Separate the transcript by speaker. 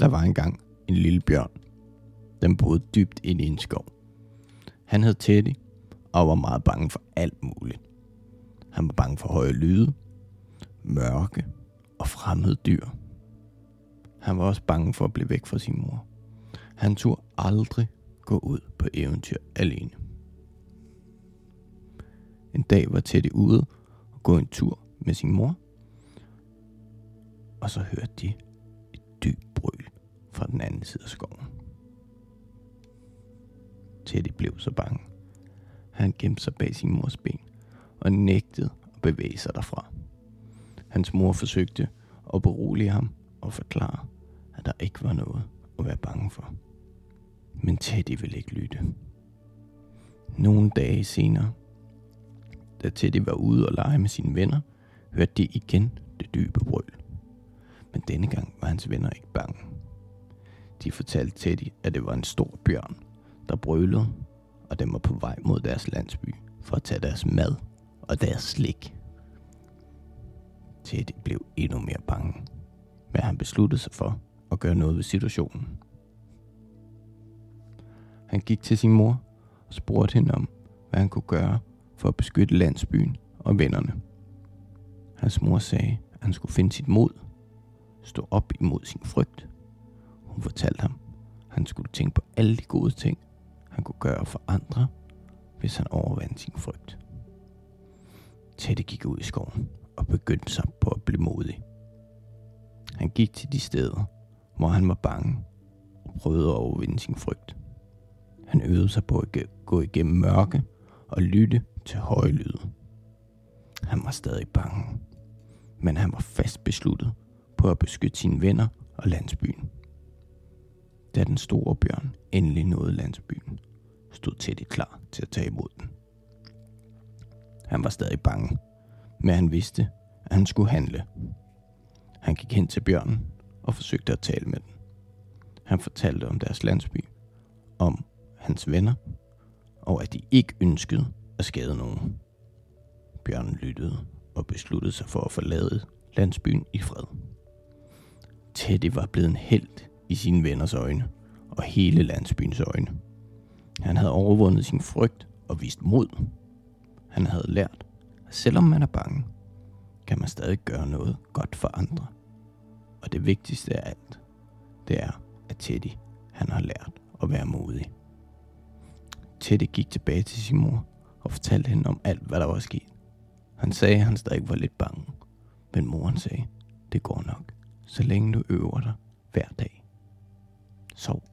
Speaker 1: Der var engang en lille bjørn. Den boede dybt inde i en skov. Han hed Teddy og var meget bange for alt muligt. Han var bange for høje lyde, mørke og fremmede dyr. Han var også bange for at blive væk fra sin mor. Han turde aldrig gå ud på eventyr alene. En dag var Teddy ude og gå en tur med sin mor, og så hørte de den anden side af skoven. Teddy blev så bange. Han gemte sig bag sin mors ben og nægtede at bevæge sig derfra. Hans mor forsøgte at berolige ham og forklare, at der ikke var noget at være bange for. Men Teddy ville ikke lytte. Nogle dage senere, da Teddy var ude og lege med sine venner, hørte de igen det dybe brøl. Men denne gang var hans venner ikke bange. De fortalte Teddy, at det var en stor bjørn, der brølede, og den var på vej mod deres landsby for at tage deres mad og deres slik. Teddy blev endnu mere bange, men han besluttede sig for at gøre noget ved situationen. Han gik til sin mor og spurgte hende om, hvad han kunne gøre for at beskytte landsbyen og vennerne. Hans mor sagde, at han skulle finde sit mod, stå op imod sin frygt. Hun fortalte ham, han skulle tænke på alle de gode ting, han kunne gøre for andre, hvis han overvandt sin frygt. Teddy gik ud i skoven og begyndte sig på at blive modig. Han gik til de steder, hvor han var bange og prøvede at overvinde sin frygt. Han øvede sig på at gå igennem mørke og lytte til høje lyde. Han var stadig bange, men han var fast besluttet på at beskytte sine venner og landsbyen. Da den store bjørn endelig nåede landsbyen, stod Teddy klar til at tage imod den. Han var stadig bange, men han vidste, at han skulle handle. Han gik hen til bjørnen og forsøgte at tale med den. Han fortalte om deres landsby, om hans venner, og at de ikke ønskede at skade nogen. Bjørnen lyttede og besluttede sig for at forlade landsbyen i fred. Teddy var blevet en held i sine venners øjne og hele landsbyens øjne. Han havde overvundet sin frygt og vist mod. Han havde lært, at selvom man er bange, kan man stadig gøre noget godt for andre. Og det vigtigste af alt, det er, at Teddy han har lært at være modig. Teddy gik tilbage til sin mor og fortalte hende om alt, hvad der var sket. Han sagde, at han stadig var lidt bange, men moren sagde, det går nok, så længe du øver dig hver dag. Sov godt.